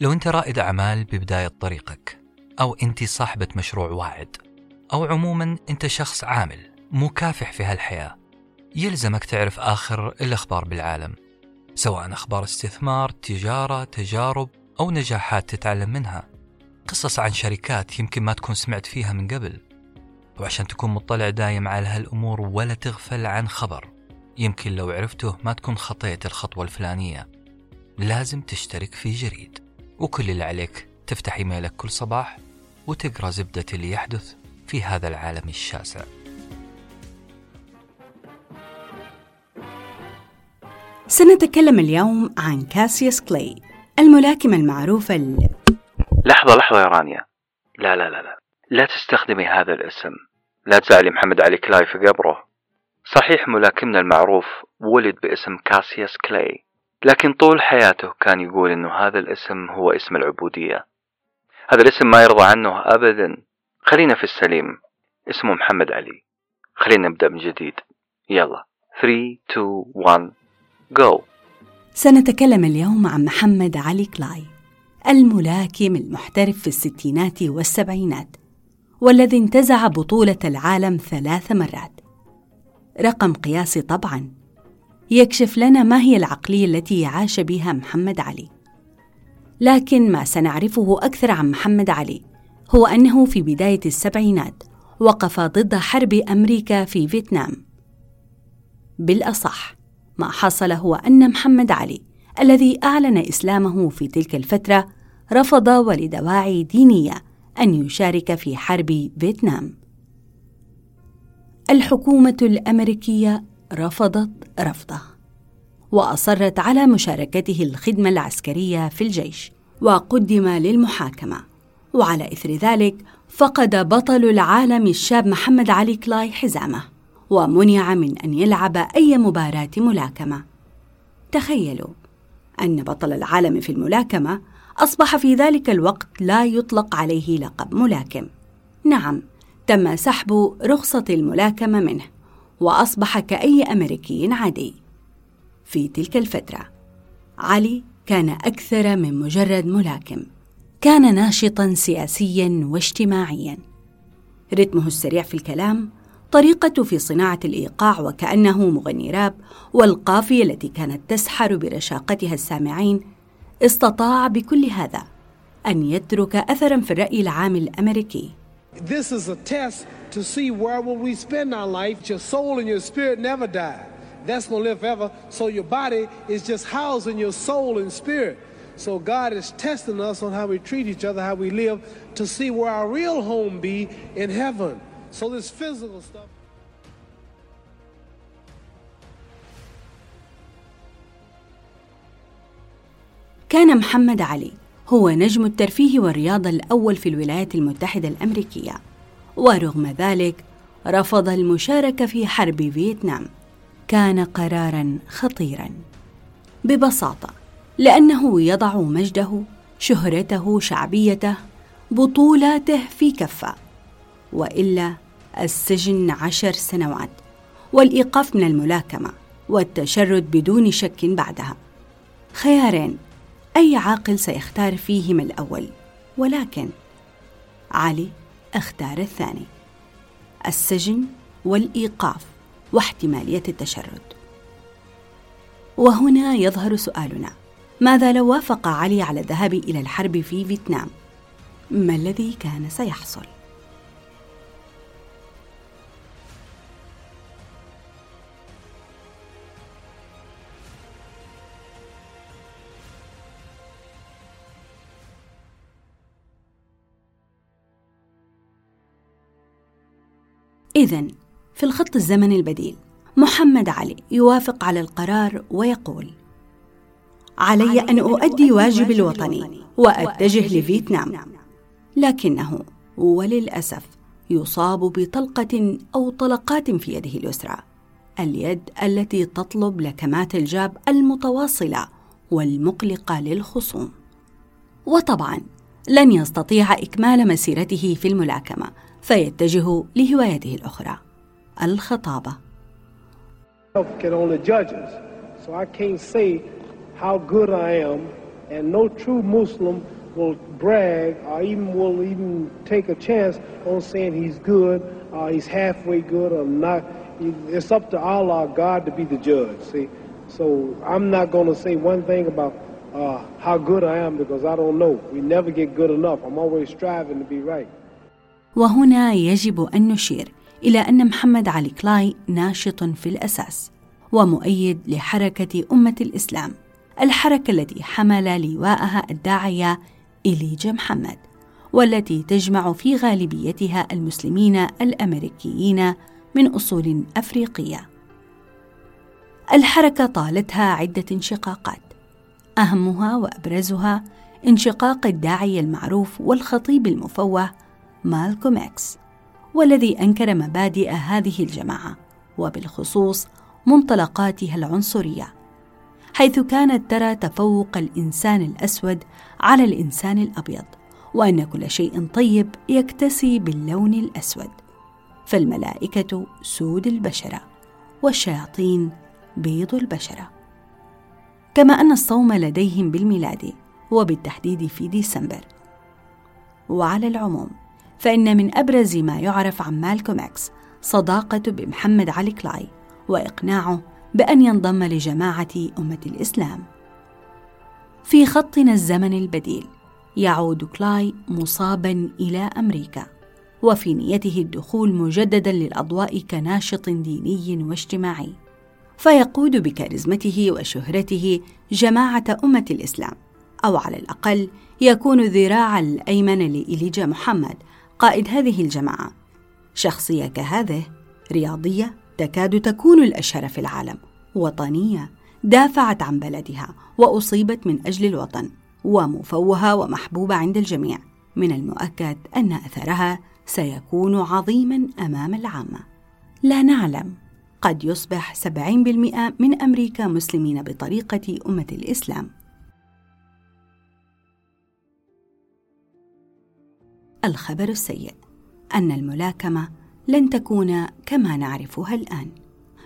لو أنت رائد أعمال ببداية طريقك أو أنت صاحبة مشروع واعد أو عموما أنت شخص عامل مكافح في هالحياة يلزمك تعرف آخر الأخبار بالعالم سواء أخبار استثمار، تجارة، تجارب أو نجاحات تتعلم منها. قصص عن شركات يمكن ما تكون سمعت فيها من قبل وعشان تكون مطلع دايم على هالأمور ولا تغفل عن خبر يمكن لو عرفته ما تكون خطيت الخطوة الفلانية. لازم تشترك في جريد. وكل اللي عليك تفتح ايميلك كل صباح وتقرأ زبدة اللي يحدث في هذا العالم الشاسع. سنتكلم اليوم عن كاسيوس كلاي الملاكمة المعروفة ال... لحظة لحظة يا رانيا. لا لا لا لا. لا تستخدمي هذا الاسم. لا تزعلي محمد علي كلاي في قبره. صحيح ملاكمنا المعروف ولد باسم كاسيوس كلاي لكن طول حياته كان يقول إنه هذا الاسم هو اسم العبودية. هذا الاسم ما يرضى عنه ابدا. خلينا في السليم. اسمه محمد علي. خلينا نبدأ من جديد. يلا. 3 2 1 جو سنتكلم اليوم عن محمد علي كلاي الملاكم المحترف في الستينات والسبعينات والذي انتزع بطولة العالم ثلاث مرات. رقم قياسي طبعا يكشف لنا ما هي العقلية التي عاش بها محمد علي. لكن ما سنعرفه أكثر عن محمد علي هو أنه في بداية السبعينات وقف ضد حرب أمريكا في فيتنام. بالأصح ما حصل هو أن محمد علي الذي أعلن إسلامه في تلك الفترة رفض ولدواعي دينية أن يشارك في حرب فيتنام. الحكومة الأمريكية رفضت رفضه وأصرت على مشاركته الخدمة العسكرية في الجيش وقدم للمحاكمة. وعلى إثر ذلك فقد بطل العالم الشاب محمد علي كلاي حزامه ومنع من أن يلعب أي مباراة ملاكمة. تخيلوا أن بطل العالم في الملاكمة أصبح في ذلك الوقت لا يطلق عليه لقب ملاكم. نعم تم سحب رخصة الملاكمة منه. وأصبح كأي أمريكي عادي. في تلك الفترة علي كان أكثر من مجرد ملاكم. كان ناشطا سياسيا واجتماعيا. رتمه السريع في الكلام طريقته في صناعة الإيقاع وكأنه مغني راب والقافية التي كانت تسحر برشاقتها السامعين استطاع بكل هذا أن يترك أثرا في الرأي العام الأمريكي. This is a test to see where will we spend our life. Your soul and your spirit never die. That's going to live forever. So your body is just housing your soul and spirit. So God is testing us on how we treat each other, how we live, to see where our real home be in heaven. So this physical stuff. كان محمد علي هو نجم الترفيه والرياضة الأول في الولايات المتحدة الأمريكية. ورغم ذلك رفض المشاركة في حرب فيتنام. كان قرارا خطيرا. ببساطة لأنه يضع مجده شهرته شعبيته بطولاته في كفة. وإلا السجن عشر سنوات والإيقاف من الملاكمة والتشرد بدون شك بعدها. خيارين أي عاقل سيختار فيهما الأول ولكن علي اختار الثاني السجن والإيقاف واحتمالية التشرد وهنا يظهر سؤالنا ماذا لو وافق علي على الذهاب إلى الحرب في فيتنام؟ ما الذي كان سيحصل؟ إذا في الخط الزمني البديل محمد علي يوافق على القرار ويقول علي أن أؤدي واجبي الوطني وأتجه لفيتنام. لكنه وللأسف يصاب بطلقة أو طلقات في يده اليسرى اليد التي تطلب لكمات الجاب المتواصلة والمقلقة للخصوم. وطبعا لن يستطيع إكمال مسيرته في الملاكمة فيتجه لهوايته الأخرى الخطابة And no true Muslim will brag or even will even take a chance on saying he's good or he's halfway good or not. It's up to Allah, God, to be the judge. See, so I'm not going to say one thing about uh, how good I am because I don't know. We never get good enough. I'm always striving to be right. وهنا يجب أن نشير إلى أن محمد علي كلاي ناشط في الأساس ومؤيد لحركة أمة الإسلام الحركة التي حمل لواءها الداعية إليجا محمد والتي تجمع في غالبيتها المسلمين الأمريكيين من أصول أفريقية الحركة طالتها عدة انشقاقات أهمها وأبرزها انشقاق الداعية المعروف والخطيب المفوه مالكوم إكس والذي أنكر مبادئ هذه الجماعة وبالخصوص منطلقاتها العنصرية حيث كانت ترى تفوق الإنسان الأسود على الإنسان الأبيض وأن كل شيء طيب يكتسي باللون الأسود. فالملائكة سود البشرة والشياطين بيض البشرة. كما أن الصوم لديهم بالميلاد وبالتحديد في ديسمبر وعلى العموم فإن من أبرز ما يعرف عن مالكوم إكس صداقة بمحمد علي كلاي وإقناعه بأن ينضم لجماعة أمة الإسلام. في خطنا الزمن البديل يعود كلاي مصابا إلى أمريكا وفي نيته الدخول مجددا للأضواء كناشط ديني واجتماعي فيقود بكاريزمته وشهرته جماعة أمة الإسلام أو على الأقل يكون ذراع الأيمن لإليجا محمد قائد هذه الجماعة. شخصية كهذه رياضية تكاد تكون الأشهر في العالم وطنية دافعت عن بلدها وأصيبت من أجل الوطن ومفوهة ومحبوبة عند الجميع. من المؤكد أن أثرها سيكون عظيما أمام العامة. لا نعلم قد يصبح 70% من أمريكا مسلمين بطريقة أمة الإسلام. الخبر السيء أن الملاكمة لن تكون كما نعرفها الآن.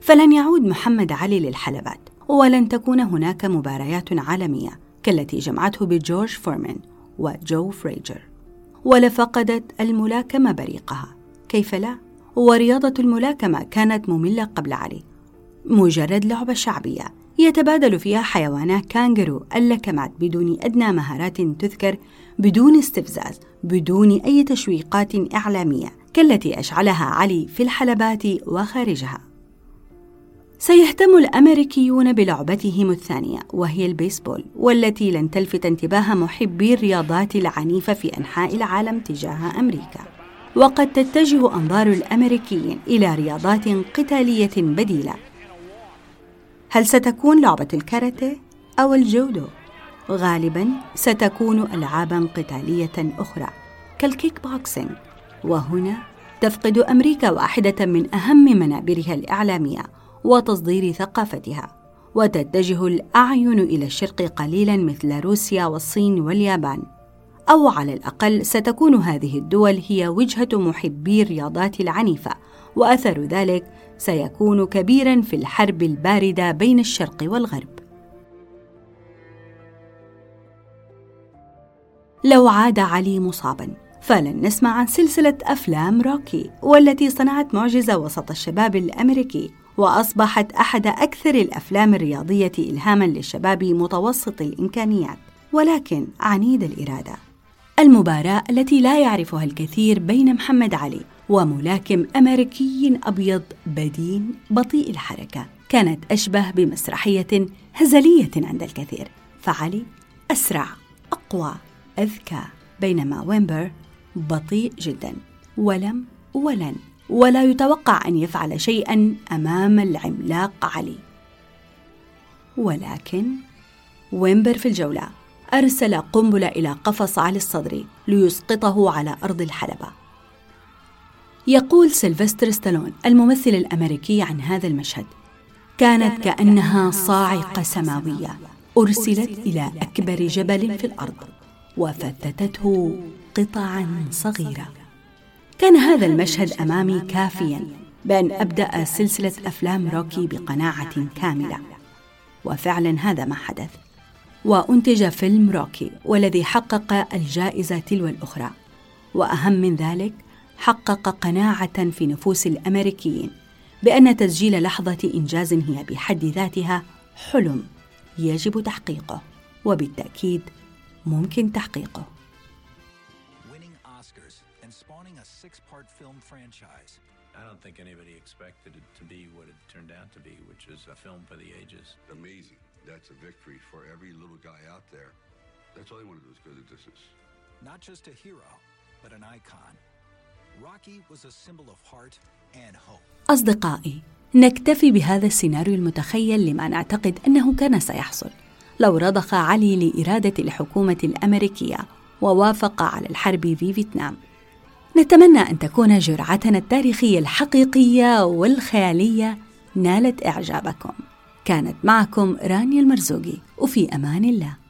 فلن يعود محمد علي للحلبات ولن تكون هناك مباريات عالمية كالتي جمعته بجورج فورمان وجو فريجر. ولفقدت الملاكمة بريقها. كيف لا؟ ورياضة الملاكمة كانت مملة قبل علي مجرد لعبة شعبية يتبادل فيها حيوانات كانجرو اللكمات بدون أدنى مهارات تذكر بدون استفزاز بدون أي تشويقات إعلامية كالتي أشعلها علي في الحلبات وخارجها. سيهتم الأمريكيون بلعبتهم الثانية وهي البيسبول والتي لن تلفت انتباه محبي الرياضات العنيفة في أنحاء العالم تجاه أمريكا. وقد تتجه أنظار الأمريكيين إلى رياضات قتالية بديلة. هل ستكون لعبة الكاراتيه أو الجودو؟ غالبا ستكون العابا قتالية أخرى كالكيك بوكسينج وهنا تفقد أمريكا واحدة من أهم منابرها الإعلامية وتصدير ثقافتها وتتجه الأعين إلى الشرق قليلا مثل روسيا والصين واليابان. أو على الأقل ستكون هذه الدول هي وجهة محبي الرياضات العنيفة وأثر ذلك سيكون كبيرا في الحرب الباردة بين الشرق والغرب. لو عاد علي مصابا فلن نسمع عن سلسلة أفلام روكي والتي صنعت معجزة وسط الشباب الأمريكي وأصبحت أحد أكثر الأفلام الرياضية الهاما للشباب متوسط الإمكانيات ولكن عنيد الإرادة. المباراة التي لا يعرفها الكثير بين محمد علي وملاكم أمريكي أبيض بدين بطيء الحركة. كانت أشبه بمسرحية هزلية عند الكثير. فعلي أسرع أقوى أذكى بينما ويمبر بطيء جدا. ولم ولن ولا يتوقع أن يفعل شيئا أمام العملاق علي. ولكن ويبنر في الجولة أرسل قنبلة إلى قفص علي الصدري ليسقطه على أرض الحلبة. يقول سيلفستر ستالون الممثل الأمريكي عن هذا المشهد كانت كأنها صاعقة سماوية أرسلت إلى أكبر جبل في الأرض وفتتته قطعا صغيرة. كان هذا المشهد أمامي كافيا بأن أبدأ سلسلة أفلام روكي بقناعة كاملة. وفعلا هذا ما حدث. وأنتج فيلم روكي والذي حقق الجائزة تلو الأخرى وأهم من ذلك حقق قناعة في نفوس الأمريكيين بأن تسجيل لحظة إنجاز هي بحد ذاتها حلم يجب تحقيقه وبالتأكيد ممكن تحقيقه I don't think anybody expected it to be what it turned out to be, which is a film for the ages. Amazing. That's a victory for every little guy out there. That's all they want to do is go the distance. Not just a hero, but an icon. Rocky was a symbol of heart and hope. أصدقائي، نكتفي بهذا السيناريو المتخيل لما نعتقد أنه كان سيحصل لو رضخ علي لإرادة الحكومة الأمريكية ووافق على الحرب في فيتنام نتمنى أن تكون جرعتنا التاريخية الحقيقية والخيالية نالت إعجابكم كانت معكم رانيا المرزوقي وفي أمان الله.